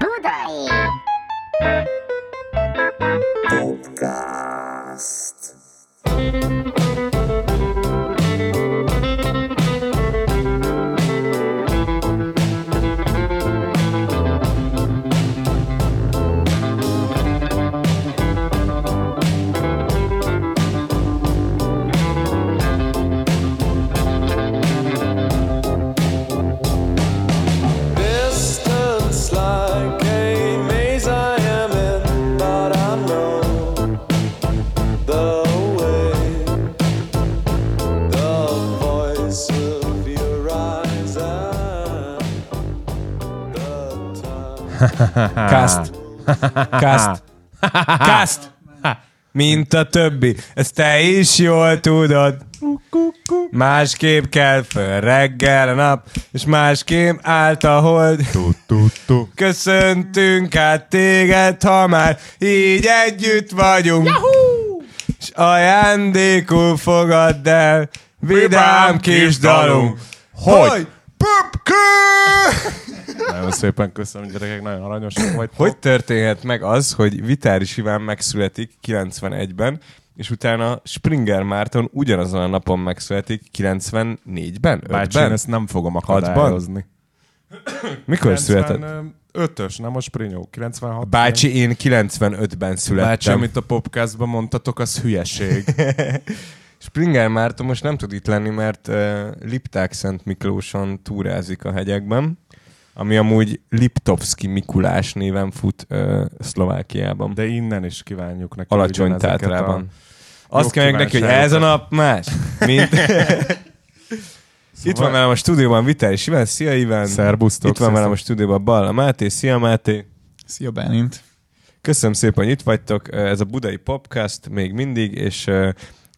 Budai! Podcast. Kaszt. Kaszt. Kaszt. Mint a többi. Ezt te is jól tudod. Másképp kell föl reggel a nap, és másképp állt a hold. Köszöntünk át téged, ha már így együtt vagyunk. És ajándékul fogadd el, vidám kis dalunk. Hogy? Pöpkő! Nagyon szépen köszönöm, gyerekek, nagyon aranyosak vagy. Hogy történhet meg az, hogy Vitáris Iván megszületik 91-ben, és utána Springer Márton ugyanazon a napon megszületik 94-ben? Bácsi, én 5-ben? ezt nem fogom akadályozni. Mikor született? 5-ös, nem a Sprinyó, 96. Bácsi, én 95-ben születtem. Bácsi, amit a popcastban mondtatok, az hülyeség. Springer Márton most nem tud itt lenni, mert uh, Lipták Szent Miklóson túrázik a hegyekben, ami amúgy Liptovski Mikulás néven fut uh, Szlovákiában. De innen is kívánjuk neki Alacsony tátrában. A... Azt kell neki, hogy ez a nap más, mint... Itt van velem a stúdióban Vitális Iván, szia Iván! Szerbusztok, Itt van velem a stúdióban Balla Máté, szia Máté! Szia Bálint! Köszönöm szépen, hogy itt vagytok. Ez a Budai Podcast még mindig, és uh,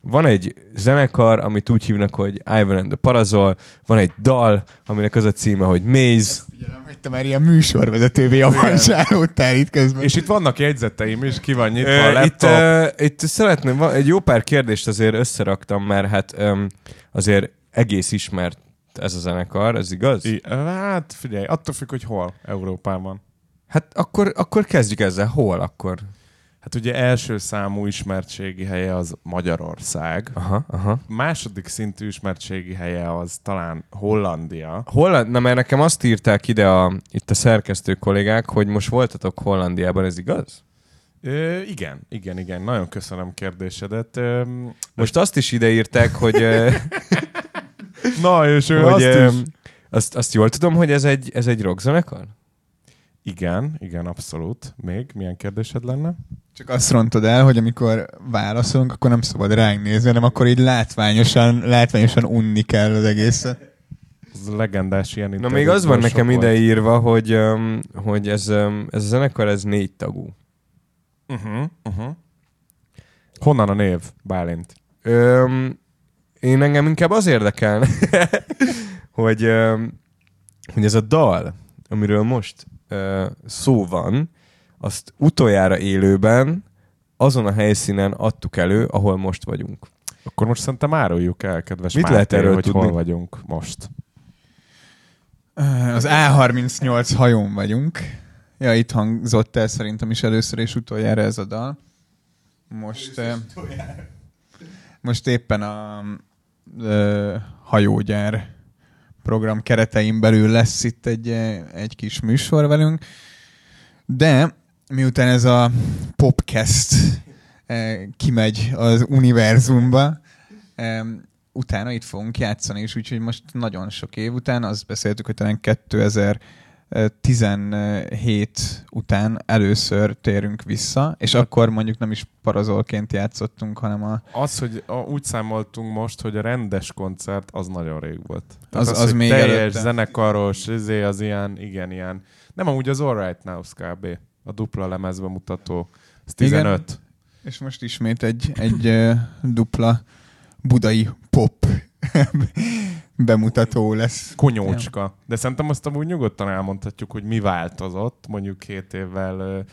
van egy zenekar, amit úgy hívnak, hogy Ivan and the Parazol, van egy dal, aminek az a címe, hogy Maze. Figyelem, hogy te már ilyen műsorvezetővé avanzsálódtál itt közben. És itt vannak jegyzeteim is, ki van nyitva a Ö, itt, laptop. uh, itt szeretném, egy jó pár kérdést azért összeraktam, mert hát um, azért egész ismert ez a zenekar, ez igaz? I- Hát figyelj, attól függ, hogy hol Európában. Hát akkor, akkor kezdjük ezzel. Hol akkor? Hát ugye első számú ismertségi helye az Magyarország. Aha, aha. Második szintű ismertségi helye az talán Hollandia. Holland, na mert nekem azt írták ide a, itt a szerkesztő kollégák, hogy most voltatok Hollandiában, ez igaz? Ö, igen, igen, igen. Nagyon köszönöm kérdésedet. Ö, Most azt is ide írták, hogy, Na, és ő hogy azt is. azt, azt jól tudom, hogy ez egy, ez egy rockzenekar? Igen, igen, abszolút. Még milyen kérdésed lenne? Csak azt rontod el, hogy amikor válaszolunk, akkor nem szabad ránk nézni, hanem akkor így látványosan, látványosan unni kell az egészet. Ez legendás ilyen Na még az van nekem sok ide írva, hogy, um, hogy ez, um, ez a zenekar, ez négy tagú. Uh-huh, uh-huh. Honnan a név, Bálint? Öm, én engem inkább az érdekel, hogy, öm, hogy ez a dal, amiről most ö, szó van, azt utoljára élőben azon a helyszínen adtuk elő, ahol most vagyunk. Akkor most szerintem áruljuk el, kedves Mit Máté, lehet erről hogy tudni? hol vagyunk most. Az A38 hajón vagyunk. Ja, itt hangzott el szerintem is először és utoljára ez a dal. Most, eh, most éppen a ö, hajógyár program keretein belül lesz itt egy, eh, egy kis műsor velünk, de miután ez a popcast eh, kimegy az univerzumba, utána itt fogunk játszani, és úgyhogy most nagyon sok év után, azt beszéltük, hogy talán 2017 után először térünk vissza, és akkor mondjuk nem is parazolként játszottunk, hanem a, Az, hogy a, úgy számoltunk most, hogy a rendes koncert az nagyon rég volt. Az- az hogy még teljes előtte. zenekaros, izé, az ilyen, igen, ilyen. Nem amúgy az All Right Now kb. A dupla lemezbe mutató. Ez Igen. 15. és most ismét egy, egy dupla budai pop bemutató lesz. Konyócska. De szerintem azt amúgy nyugodtan elmondhatjuk, hogy mi változott mondjuk két évvel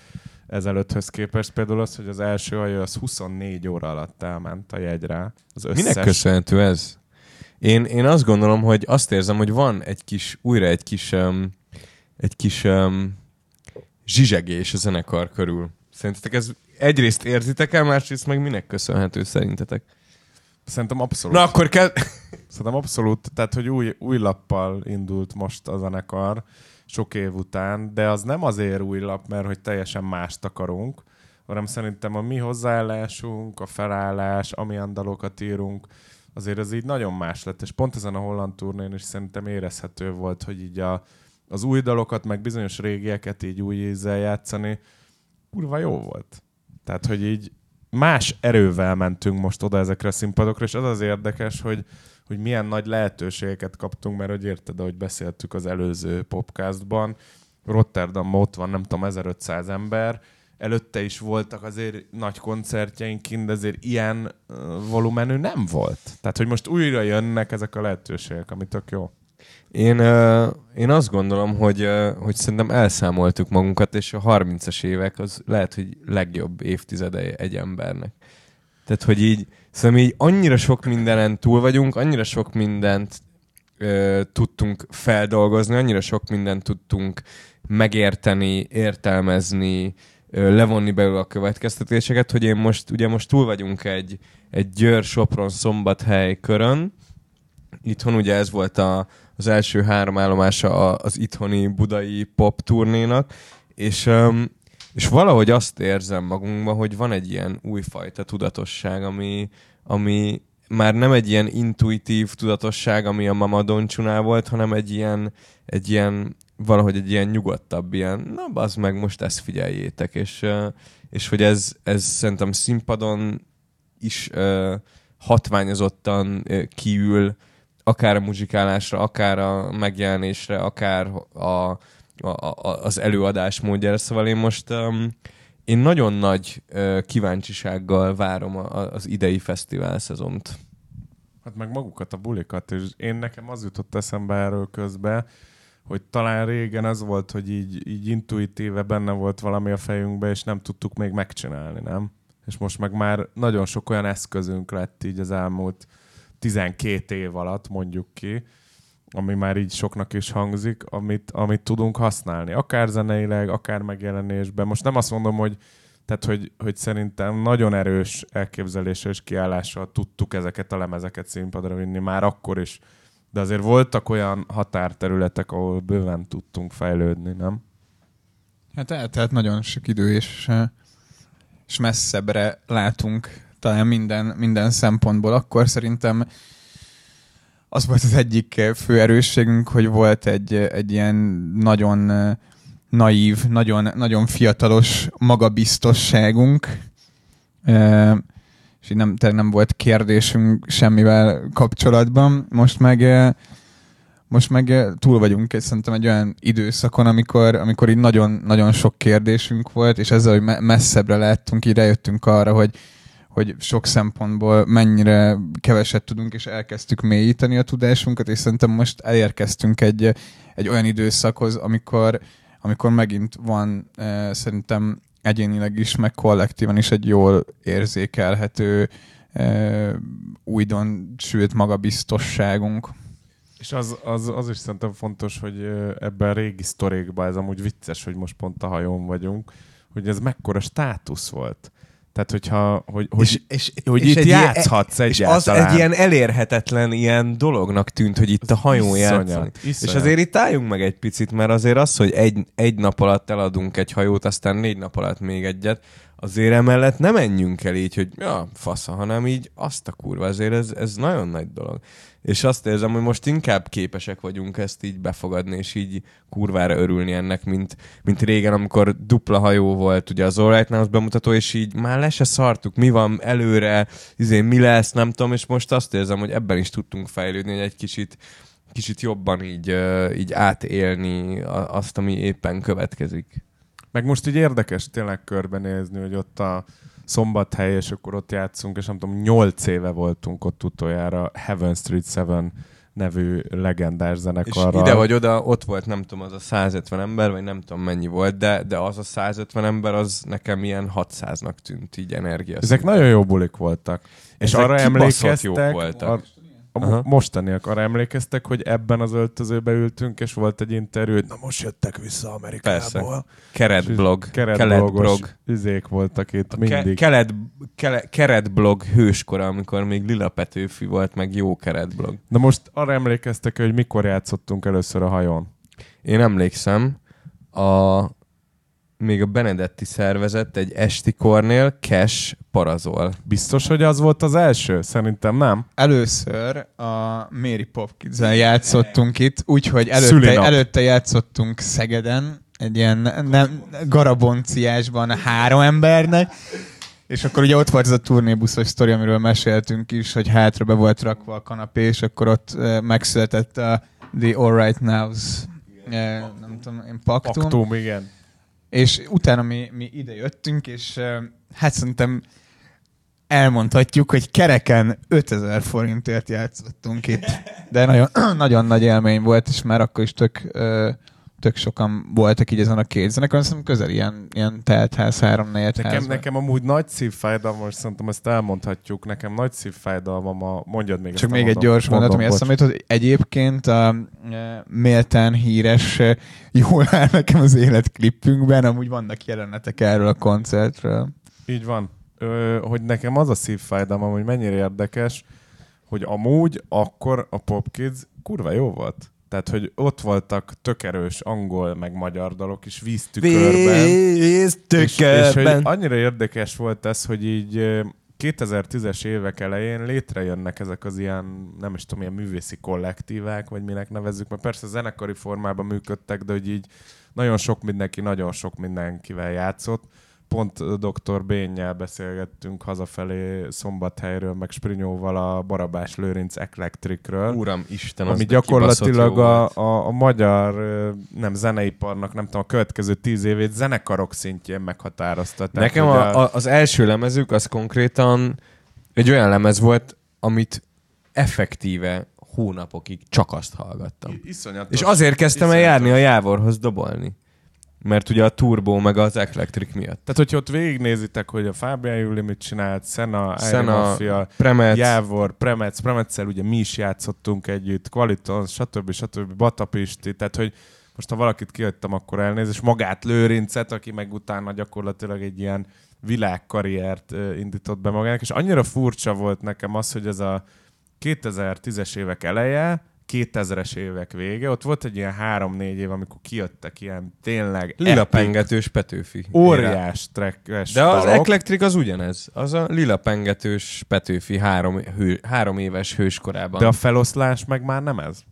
ezelőtthöz képest. Például az, hogy az első hajó az 24 óra alatt elment a jegyre. Az összes. Minek köszönhető ez? Én, én azt gondolom, hogy azt érzem, hogy van egy kis, újra egy kis, um, egy kis um, zsizsegés a zenekar körül. Szerintetek ez egyrészt érzitek el, másrészt meg minek köszönhető szerintetek? Szerintem abszolút. Na akkor kell... Szerintem abszolút, tehát hogy új, új lappal indult most a zenekar sok év után, de az nem azért új lap, mert hogy teljesen mást akarunk, hanem szerintem a mi hozzáállásunk, a felállás, amilyen dalokat írunk, azért ez így nagyon más lett, és pont ezen a holland turnén is szerintem érezhető volt, hogy így a, az új dalokat, meg bizonyos régieket így új ízzel játszani, kurva jó volt. Tehát, hogy így más erővel mentünk most oda ezekre a színpadokra, és az az érdekes, hogy, hogy milyen nagy lehetőségeket kaptunk, mert hogy érted, ahogy beszéltük az előző popcastban, Rotterdam ott van, nem tudom, 1500 ember, előtte is voltak azért nagy koncertjeink de azért ilyen volumenű nem volt. Tehát, hogy most újra jönnek ezek a lehetőségek, ami tök jó. Én, én azt gondolom, hogy, hogy szerintem elszámoltuk magunkat, és a 30-as évek az lehet, hogy legjobb évtizede egy embernek. Tehát, hogy így, szerintem így annyira sok mindenen túl vagyunk, annyira sok mindent ö, tudtunk feldolgozni, annyira sok mindent tudtunk megérteni, értelmezni, ö, levonni belőle a következtetéseket, hogy én most, ugye most túl vagyunk egy, egy Győr, Sopron, Szombathely körön, itthon ugye ez volt a, az első három állomása az itthoni budai pop turnénak, és, és valahogy azt érzem magunkban, hogy van egy ilyen újfajta tudatosság, ami, ami már nem egy ilyen intuitív tudatosság, ami a Mama Doncsunál volt, hanem egy ilyen, egy ilyen valahogy egy ilyen nyugodtabb, ilyen, na bazd meg, most ezt figyeljétek, és, és hogy ez, ez szerintem színpadon is ö, hatványozottan kiül, akár a muzsikálásra, akár a megjelenésre, akár a, a, a, az előadás módjára. Szóval én most um, én nagyon nagy uh, kíváncsisággal várom a, a, az idei fesztivál szezont. Hát meg magukat, a bulikat, és én nekem az jutott eszembe erről közben, hogy talán régen az volt, hogy így, így intuitíve benne volt valami a fejünkbe, és nem tudtuk még megcsinálni, nem? És most meg már nagyon sok olyan eszközünk lett így az elmúlt 12 év alatt, mondjuk ki, ami már így soknak is hangzik, amit, amit tudunk használni. Akár zeneileg, akár megjelenésben. Most nem azt mondom, hogy tehát, hogy, hogy szerintem nagyon erős elképzeléssel és kiállással tudtuk ezeket a lemezeket színpadra vinni már akkor is. De azért voltak olyan határterületek, ahol bőven tudtunk fejlődni, nem? Hát eltelt nagyon sok idő, és, eh, és messzebbre látunk talán minden, minden szempontból. Akkor szerintem az volt az egyik fő erősségünk, hogy volt egy, egy ilyen nagyon eh, naív, nagyon, nagyon fiatalos magabiztosságunk, Eh, és így nem, nem volt kérdésünk semmivel kapcsolatban. Most meg eh, most meg túl vagyunk szerintem egy olyan időszakon, amikor, amikor így nagyon, nagyon sok kérdésünk volt, és ezzel, hogy me- messzebbre lehettünk, így rájöttünk arra, hogy, hogy sok szempontból mennyire keveset tudunk, és elkezdtük mélyíteni a tudásunkat, és szerintem most elérkeztünk egy, egy olyan időszakhoz, amikor, amikor megint van eh, szerintem egyénileg is, meg kollektívan is egy jól érzékelhető eh, újdon sült magabiztosságunk. És az, az, az is szerintem fontos, hogy ö, ebben a régi sztorékban, ez amúgy vicces, hogy most pont a hajón vagyunk, hogy ez mekkora státusz volt. Tehát, hogyha, hogy, hogy, és, és, hogy és itt egy ilyen- játszhatsz És az egyáltalán. egy ilyen elérhetetlen ilyen dolognak tűnt, hogy itt a hajón játszani. És azért itt álljunk meg egy picit, mert azért az, hogy egy, egy nap alatt eladunk egy hajót, aztán négy nap alatt még egyet, azért emellett nem menjünk el így, hogy ja, fasza, hanem így azt a kurva, azért ez, ez nagyon nagy dolog. És azt érzem, hogy most inkább képesek vagyunk ezt így befogadni, és így kurvára örülni ennek, mint, mint régen, amikor dupla hajó volt ugye az All Right Now bemutató, és így már le se szartuk, mi van előre, izé, mi lesz, nem tudom, és most azt érzem, hogy ebben is tudtunk fejlődni, hogy egy kicsit kicsit jobban így, így átélni azt, ami éppen következik. Meg most így érdekes tényleg körbenézni, hogy ott a szombathely, és akkor ott játszunk, és nem tudom, nyolc éve voltunk ott utoljára Heaven Street 7 nevű legendás És zenekarral. ide vagy oda, ott volt nem tudom, az a 150 ember, vagy nem tudom mennyi volt, de, de az a 150 ember, az nekem ilyen 600-nak tűnt így energia. Ezek nagyon jó bulik voltak. És Ezek arra emlékeztek, jók voltak. Ar- a Aha. mo- mostaniak arra emlékeztek, hogy ebben az öltözőbe ültünk, és volt egy interjú, hogy na most jöttek vissza Amerikából. Persze. Keretblog. Keletblog. izék voltak itt A ke- mindig. kelet, kele, keretblog hőskora, amikor még Lila Petőfi volt, meg jó keretblog. De most arra emlékeztek, hogy mikor játszottunk először a hajón? Én emlékszem, a, még a Benedetti szervezett egy esti kornél Cash Parazol. Biztos, hogy az volt az első? Szerintem nem. Először a Mary popkids játszottunk itt, úgyhogy előtte, Szülinap. előtte játszottunk Szegeden, egy ilyen nem, garabonciásban három embernek, és akkor ugye ott volt ez a turnébuszos sztori, amiről meséltünk is, hogy hátra be volt rakva a kanapé, és akkor ott megszületett a The All Right Nows, eh, nem tudom, én paktum. Aktum, igen. És utána mi, mi ide jöttünk, és hát szerintem elmondhatjuk, hogy kereken 5000 forintért játszottunk itt. De nagyon, nagyon nagy élmény volt, és már akkor is tök, tök sokan voltak így ezen a két zenekar, azt hiszem közel ilyen, ilyen teltház, három négy Nekem, nekem amúgy nagy szívfájdalma, most szerintem ezt elmondhatjuk, nekem nagy szívfájdalmam a... Mondjad még Csak még egy gyors mondat, ami eszembe hogy egyébként a e, méltán híres, e, jól áll nekem az életklippünkben, amúgy vannak jelenetek erről a koncertről. Így van. Ö, hogy nekem az a szívfájdalmam, hogy mennyire érdekes, hogy amúgy akkor a Pop Kids kurva jó volt. Tehát, hogy ott voltak tök erős angol meg magyar dalok is víztükörben. És, és hogy annyira érdekes volt ez, hogy így ö, 2010-es évek elején létrejönnek ezek az ilyen, nem is tudom, ilyen művészi kollektívák, vagy minek nevezzük, mert persze zenekari formában működtek, de hogy így nagyon sok mindenki, nagyon sok mindenkivel játszott. Pont dr. Bénnyel beszélgettünk hazafelé Szombathelyről, meg Sprinyóval a Barabás Lőrinc Eclectricről Uram, Isten, ami gyakorlatilag a, a, a magyar nem zeneiparnak, nem tudom, a következő tíz évét zenekarok szintjén meghatározta. Tehát, Nekem a, a, az első lemezük az konkrétan egy olyan lemez volt, amit effektíve hónapokig csak azt hallgattam. Iszonyatos. És azért kezdtem el iszonyatos. járni a Jávorhoz dobolni. Mert ugye a Turbo meg az Electric miatt. Tehát, hogyha ott végignézitek, hogy a Fábián Júli mit csinált, Iron Szena, Mafia, Premec, Jávor, Premec, Premetszel ugye mi is játszottunk együtt, Qualiton, stb. stb. Batapisti, tehát, hogy most ha valakit kihagytam, akkor elnéz, és magát Lőrincet, aki meg utána gyakorlatilag egy ilyen világkarriert indított be magának, és annyira furcsa volt nekem az, hogy ez a 2010-es évek eleje, 2000-es évek vége, ott volt egy ilyen három-négy év, amikor kijöttek ilyen tényleg Lila epic, pengetős Petőfi. óriás trackes De az dalok. Electric az ugyanez. Az a lila pengetős Petőfi három, hő, három éves hőskorában. De a feloszlás meg már nem ez.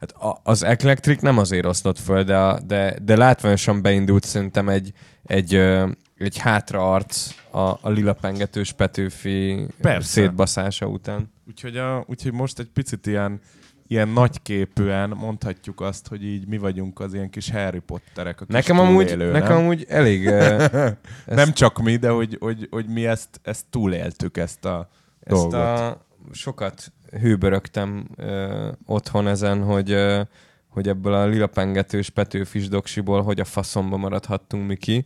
Hát a, az Electric nem azért oszlott föl, de, a, de, de látványosan beindult szerintem egy, egy, ö, egy hátraarc a, a lila pengetős Petőfi Persze. szétbaszása után. Úgyhogy, a, úgyhogy most egy picit ilyen, ilyen nagyképűen mondhatjuk azt, hogy így mi vagyunk az ilyen kis Harry Potterek, a kis Nekem amúgy, túlélő, nekem nem? amúgy elég... ezt- nem csak mi, de hogy, hogy, hogy mi ezt, ezt túléltük, ezt a Ezt dolgot. a sokat hőbörögtem ö, otthon ezen, hogy, ö, hogy ebből a lilapengetős Petőfis doksiból hogy a faszomba maradhattunk mi ki.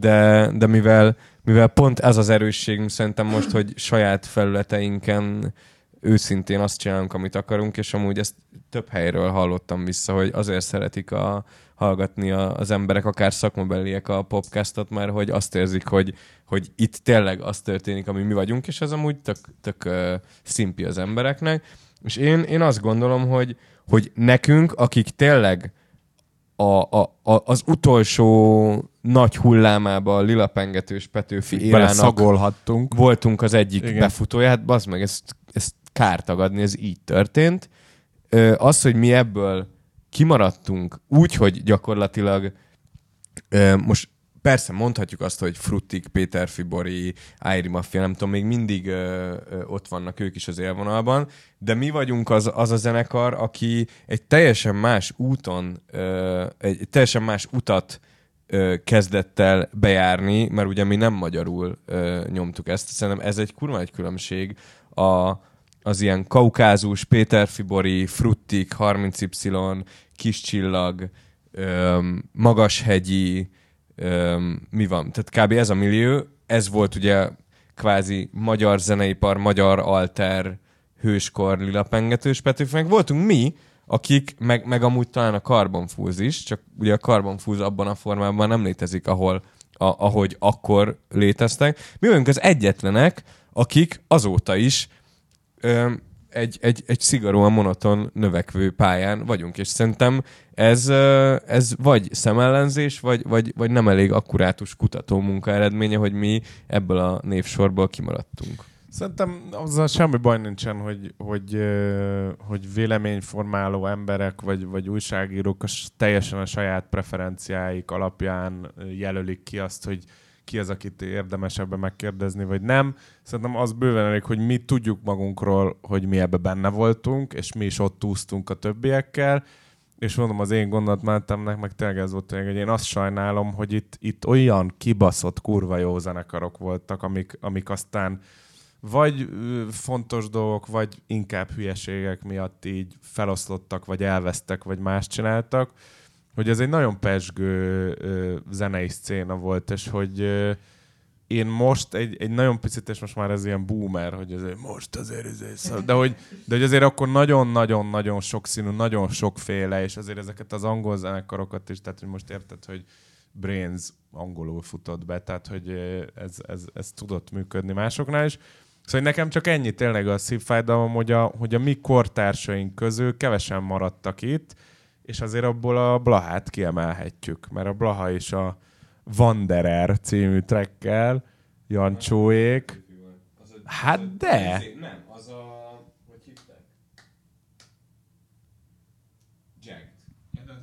De, de mivel, mivel pont ez az erősségünk szerintem most, hogy saját felületeinken őszintén azt csinálunk, amit akarunk, és amúgy ezt több helyről hallottam vissza, hogy azért szeretik a, hallgatni a, az emberek, akár szakmabeliek a podcastot, mert hogy azt érzik, hogy, hogy itt tényleg az történik, ami mi vagyunk, és ez amúgy tök, tök uh, szimpi az embereknek. És én, én azt gondolom, hogy, hogy nekünk, akik tényleg a, a, a, az utolsó nagy hullámába a lilapengetős Petőfi érának szagolhattunk. voltunk az egyik Igen. Igen. befutóját, bazd meg, ezt kár tagadni, ez így történt. Az, hogy mi ebből kimaradtunk úgy, hogy gyakorlatilag most persze mondhatjuk azt, hogy Fruttik, Péter Fibori, Áiri Mafia, nem tudom, még mindig ott vannak ők is az élvonalban, de mi vagyunk az, az a zenekar, aki egy teljesen más úton, egy teljesen más utat ö, kezdett el bejárni, mert ugye mi nem magyarul nyomtuk ezt. Szerintem ez egy kurva egy különbség a, az ilyen kaukázus, Péter Fibori, Fruttik, 30Y, Kis Csillag, öm, Magashegyi, öm, mi van? Tehát kb. ez a millió, ez volt ugye kvázi magyar zeneipar, magyar alter hőskor lilapengetős meg voltunk mi, akik, meg, meg amúgy talán a karbonfúz is, csak ugye a karbonfúz abban a formában nem létezik, ahol, a, ahogy akkor léteztek. Mi vagyunk az egyetlenek, akik azóta is egy, egy, egy szigorúan monoton növekvő pályán vagyunk, és szerintem ez, ez vagy szemellenzés, vagy, vagy, vagy nem elég akkurátus kutató munka eredménye, hogy mi ebből a névsorból kimaradtunk. Szerintem azzal semmi baj nincsen, hogy, hogy, hogy véleményformáló emberek vagy, vagy újságírók teljesen a saját preferenciáik alapján jelölik ki azt, hogy ki az, akit érdemes ebbe megkérdezni, vagy nem. Szerintem az bőven elég, hogy mi tudjuk magunkról, hogy mi ebbe benne voltunk, és mi is ott úsztunk a többiekkel, és mondom, az én gondolatmenetemnek meg tényleg ez volt tényleg, hogy én azt sajnálom, hogy itt, itt olyan kibaszott kurva jó zenekarok voltak, amik, amik aztán vagy fontos dolgok, vagy inkább hülyeségek miatt így feloszlottak, vagy elvesztek, vagy más csináltak, hogy ez egy nagyon pesgő ö, zenei szcéna volt, és hogy én most egy, egy nagyon picit, és most már ez ilyen boomer, hogy azért most azért ez de hogy, de hogy azért akkor nagyon-nagyon-nagyon sokszínű, nagyon sokféle, és azért ezeket az angol zenekarokat is, tehát hogy most érted, hogy Brains angolul futott be, tehát hogy ez, ez, ez tudott működni másoknál is. Szóval nekem csak ennyi tényleg a szívfájdalom, hogy a, hogy a mi kortársaink közül kevesen maradtak itt, és azért abból a Blahát kiemelhetjük, mert a Blaha is a Wanderer című trekkel, Jancsóék. Hát de! Nem, az a... Hogy hívták?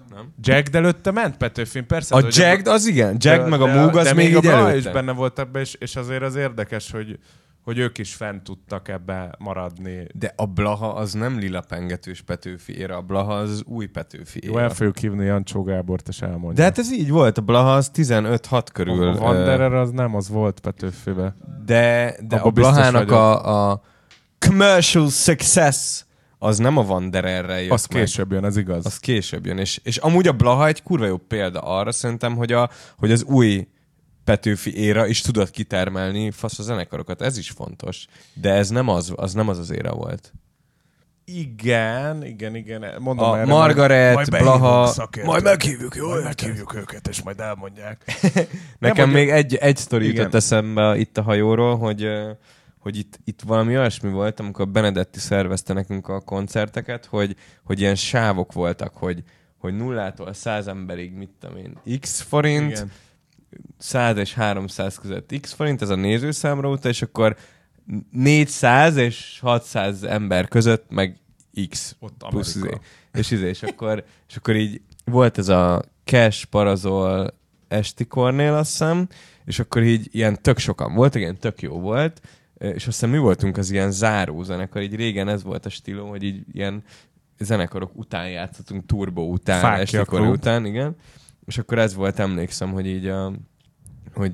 Nem? Jagged előtte ment Petőfin, persze. A Jagged az igen, de- Jagged meg a Moog az de még a így Blaha előtte. is benne volt ebbe, és, és azért az érdekes, hogy, hogy ők is fent tudtak ebbe maradni. De a Blaha az nem lila pengetős Petőfi éra, a Blaha az, új Petőfi Jó, éra. el fogjuk hívni Jancsó Gábort, és elmondja. De hát ez így volt, a Blaha az 15-6 körül. a Wanderer az nem, az volt Petőfibe. De, de Abba a Blahának a, a commercial success az nem a Wandererrel jött Az meg. később jön, ez igaz. Az később jön. És, és amúgy a Blaha egy kurva jó példa arra szerintem, hogy, a, hogy az új Petőfi éra is tudott kitermelni fasz a zenekarokat. Ez is fontos. De ez nem az, az nem az az éra volt. Igen, igen, igen. Mondom, A erre Margaret, majd, majd Blaha- majd meghívjuk, jó Majd meghívjuk őket, és majd elmondják. Nekem még egy, egy sztori Igen. jutott eszembe itt a hajóról, hogy, hogy itt, itt valami olyasmi volt, amikor Benedetti szervezte nekünk a koncerteket, hogy, hogy ilyen sávok voltak, hogy, hogy nullától száz emberig, mit tudom én, x forint, Igen. 100 és 300 között x forint, ez a nézőszámra utal, és akkor 400 és 600 ember között meg x Ott plusz izé. És, izé, és, akkor, és akkor így volt ez a Cash Parazol esti kornél, azt hiszem, és akkor így ilyen tök sokan voltak, ilyen tök jó volt, és azt hiszem mi voltunk az ilyen záró zenekar, így régen ez volt a stílum, hogy így ilyen zenekarok után játszottunk, turbo után, Fákja estikori klub. után, igen. És akkor ez volt, emlékszem, hogy így a, hogy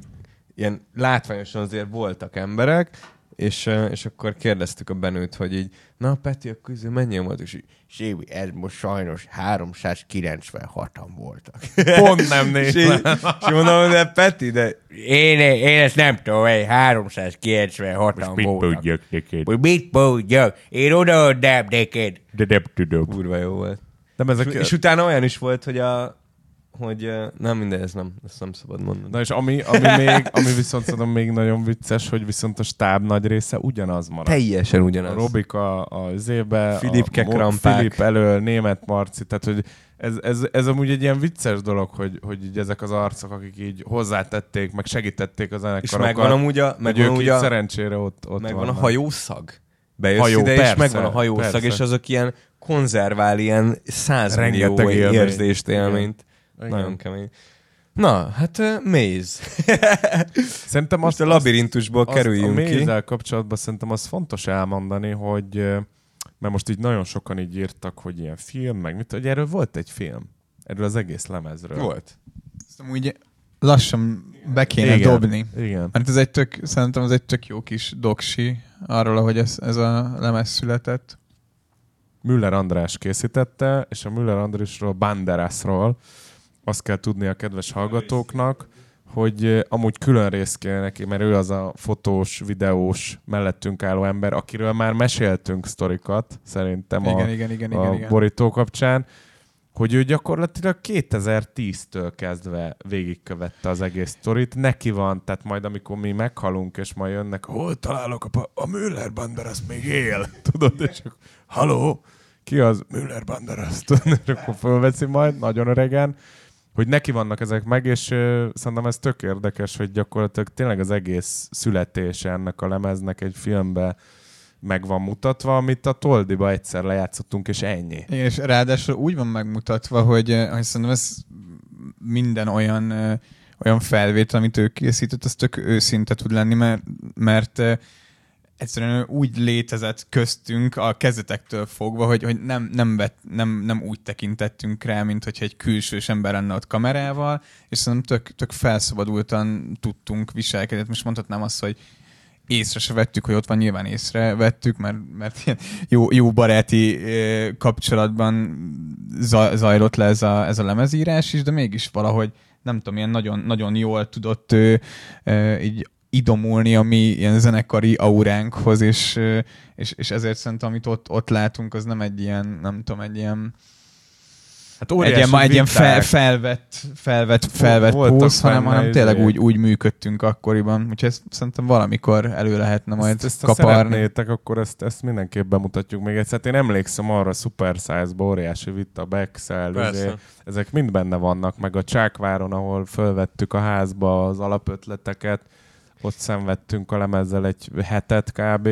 ilyen látványosan azért voltak emberek, és, és akkor kérdeztük a Benőt, hogy így, na Peti, akkor izé mennyien volt, és így, Sévi, ez most sajnos 396-an voltak. Pont nem és, néztem. így, és mondom, de Peti, de én, én ezt nem tudom, egy 396-an voltak. neked? Hogy mit mondjak? Én odaadnám neked. De nem tudom. Kurva jó volt. Nem ezek... És, és utána olyan is volt, hogy a hogy nem mindegy, ez nem, ezt nem szabad mondani. Na és ami, ami, még, ami viszont szerintem még nagyon vicces, hogy viszont a stáb nagy része ugyanaz marad. Teljesen A ugyanaz. Robika a zébe, Filipke a. Filip elől, német Marci, tehát hogy ez, ez, ez amúgy egy ilyen vicces dolog, hogy, hogy így ezek az arcok, akik így hozzátették, meg segítették a és zenekarokat, megvan amúgy a, meg megvan ők a, szerencsére ott, ott megvan a vannak. hajószag. Bejössz Hajó, ide, és persze, megvan a hajószag, persze. és azok ilyen konzervál ilyen százmillió érzést, élményt. Igen. Nagyon kemény. Na, hát uh, Maze. Szerintem Most azt, a labirintusból azt, kerüljünk a ki. mézzel kapcsolatban szerintem az fontos elmondani, hogy mert most így nagyon sokan így írtak, hogy ilyen film, meg mit, hogy erről volt egy film. Erről az egész lemezről. Volt. Ezt úgy lassan be kéne Igen. dobni. Igen. Mert ez egy tök, szerintem ez egy tök jó kis doksi arról, ahogy ez, ez a lemez született. Müller András készítette, és a Müller Andrásról, Banderasról azt kell tudni a kedves hallgatóknak, hogy amúgy külön rész kéne neki, mert ő az a fotós, videós, mellettünk álló ember, akiről már meséltünk sztorikat, szerintem a, Igen, igen, igen, a igen, igen. borító kapcsán, hogy ő gyakorlatilag 2010-től kezdve végigkövette az egész sztorit. Neki van, tehát majd amikor mi meghalunk, és majd jönnek, hol találok a, pa- a Müller Banderas még él, tudod, és akkor, haló, ki az Müller Banderas, tudod, és akkor fölveszi majd, nagyon öregen, hogy neki vannak ezek meg, és ö, szerintem ez tök érdekes, hogy gyakorlatilag tényleg az egész születése ennek a lemeznek egy filmbe meg van mutatva, amit a Toldiba egyszer lejátszottunk, és ennyi. És ráadásul úgy van megmutatva, hogy, hogy szerintem ez minden olyan, olyan felvétel, amit ő készített, az tök őszinte tud lenni, mert, mert egyszerűen úgy létezett köztünk a kezdetektől fogva, hogy, hogy nem, nem, vet, nem, nem úgy tekintettünk rá, mint hogyha egy külsős ember lenne ott kamerával, és szerintem tök, tök felszabadultan tudtunk viselkedni. Most mondhatnám azt, hogy észre se vettük, hogy ott van, nyilván észre vettük, mert, mert ilyen jó, jó baráti kapcsolatban za- zajlott le ez a, ez a lemezírás is, de mégis valahogy nem tudom, ilyen nagyon, nagyon jól tudott ő, így idomulni a mi ilyen zenekari auránkhoz, és, és, és ezért szerintem, amit ott, ott látunk, az nem egy ilyen, nem tudom, egy ilyen Hát egy ilyen, egy ilyen fel, felvett, felvett, felvett pósz, hanem, hanem tényleg izé- úgy, úgy működtünk akkoriban. Úgyhogy ezt szerintem valamikor elő lehetne majd ezt, ezt kaparni. szeretnétek, akkor ezt, ezt mindenképp bemutatjuk még egyszer. Hát Én emlékszem arra a Super Size-ba, óriási vita, Bexel, izé, ezek mind benne vannak, meg a Csákváron, ahol fölvettük a házba az alapötleteket, ott szenvedtünk a lemezzel egy hetet kb.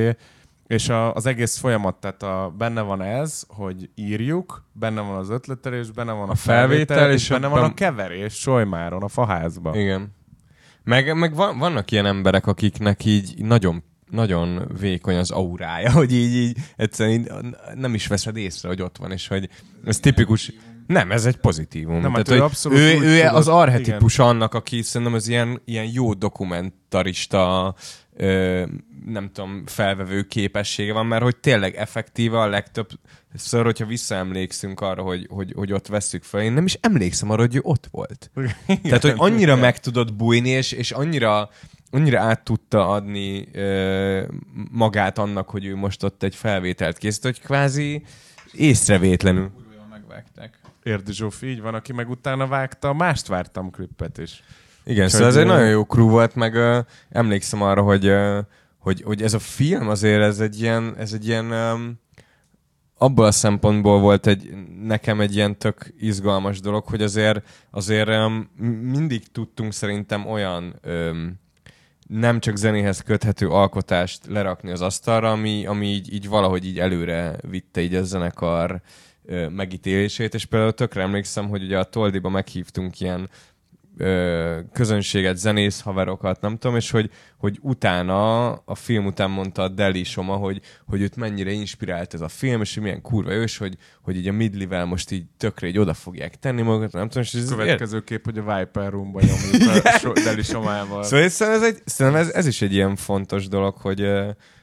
És a, az egész folyamat, tehát a, benne van ez, hogy írjuk, benne van az ötletelés, benne van a, A felvétel, felvétel, és és benne van a keverés Solymáron, a faházban. Igen. Meg, meg van, vannak ilyen emberek, akiknek így nagyon nagyon vékony az aurája, hogy így, így egyszerűen így nem is veszed észre, hogy ott van, és hogy ez tipikus. Nem, ez egy pozitívum. Nem, hát Tehát, ő hogy abszolút ő, ő tudott- az arhetipus annak, aki szerintem az ilyen, ilyen jó dokumentarista ö, nem tudom, felvevő képessége van, mert hogy tényleg effektíve a legtöbb ször, hogyha visszaemlékszünk arra, hogy, hogy, hogy ott vesszük fel, én nem is emlékszem arra, hogy ő ott volt. Tehát, hogy annyira meg tudott bújni, és, és annyira, annyira át tudta adni ö, magát annak, hogy ő most ott egy felvételt készít, hogy kvázi észrevétlenül. Megvágták. Érdi Zsófi, így van, aki meg utána vágta mást vártam klippet is. Igen, szóval ez egy nagyon jó crew volt, meg ö, emlékszem arra, hogy, ö, hogy, hogy ez a film azért ez egy ilyen, ez egy ilyen um, abból a szempontból volt egy, nekem egy ilyen tök izgalmas dolog, hogy azért, azért um, mindig tudtunk szerintem olyan um, nem csak zenéhez köthető alkotást lerakni az asztalra, ami, ami így, így valahogy így előre vitte így a zenekar ö, megítélését, és például tökre emlékszem, hogy ugye a Toldiba meghívtunk ilyen ö, közönséget, zenész haverokat, nem tudom, és hogy, hogy utána, a film után mondta a Deli Soma, hogy, hogy őt mennyire inspirált ez a film, és hogy milyen kurva ős, hogy, hogy így a Midlivel most így tökre így oda fogják tenni magukat, nem tudom, és ez Következő kép, hogy a Viper Roomba nyomjuk a so- Deli Somával. Szóval ez, ez, egy, szerintem ez, ez is egy ilyen fontos dolog, hogy,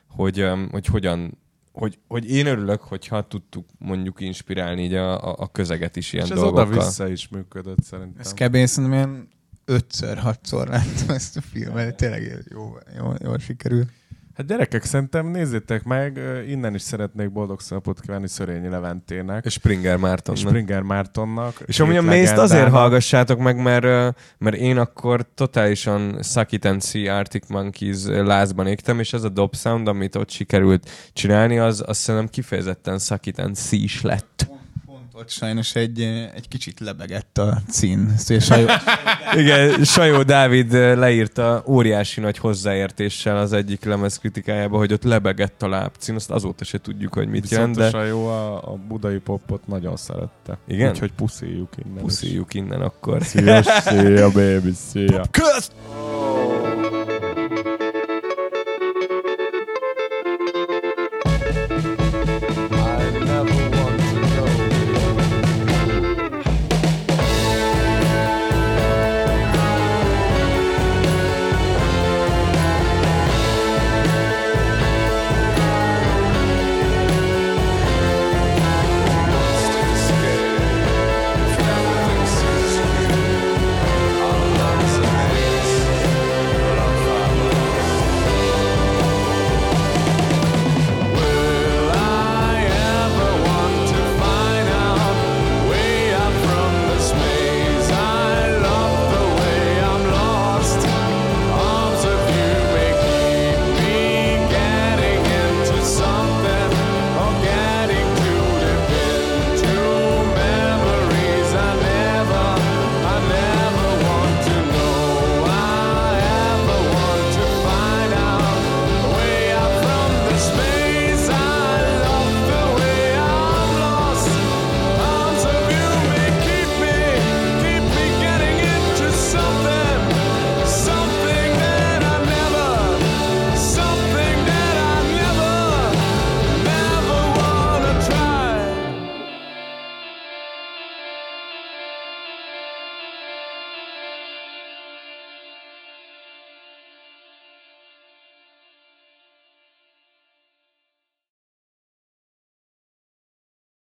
hogy, ö, hogy hogyan hogy, hogy én örülök, hogyha tudtuk mondjuk inspirálni így a, a, a közeget is ilyen És ez dolgokkal. oda-vissza is működött szerintem. Ez kb. szerintem ilyen ötször, hatszor láttam ezt a filmet, tényleg jó, jó, jól sikerült. Hát gyerekek, szerintem nézzétek meg, innen is szeretnék boldog színapot kívánni Szörényi Leventének. És Springer és Mártonnak. Springer Mártonnak. És amúgy a mézt azért hallgassátok meg, mert, mert én akkor totálisan Suck It and See Arctic Monkeys lázban égtem, és ez a dob sound, amit ott sikerült csinálni, az azt szerintem kifejezetten Suck It and See is lett. Ott sajnos egy, eh, egy kicsit lebegett a cín. Szóval Sajó, Igen, Sajó Dávid ö, leírta óriási nagy hozzáértéssel az egyik lemez kritikájába, hogy ott lebegett a lábcín, azt azóta se tudjuk, hogy mit jelent, Viszont de a Sajó a, a budai popot nagyon szerette. Igen? Úgyhogy puszíjuk innen. is. puszíjuk innen akkor. Szia, szia, baby, szia. Kösz!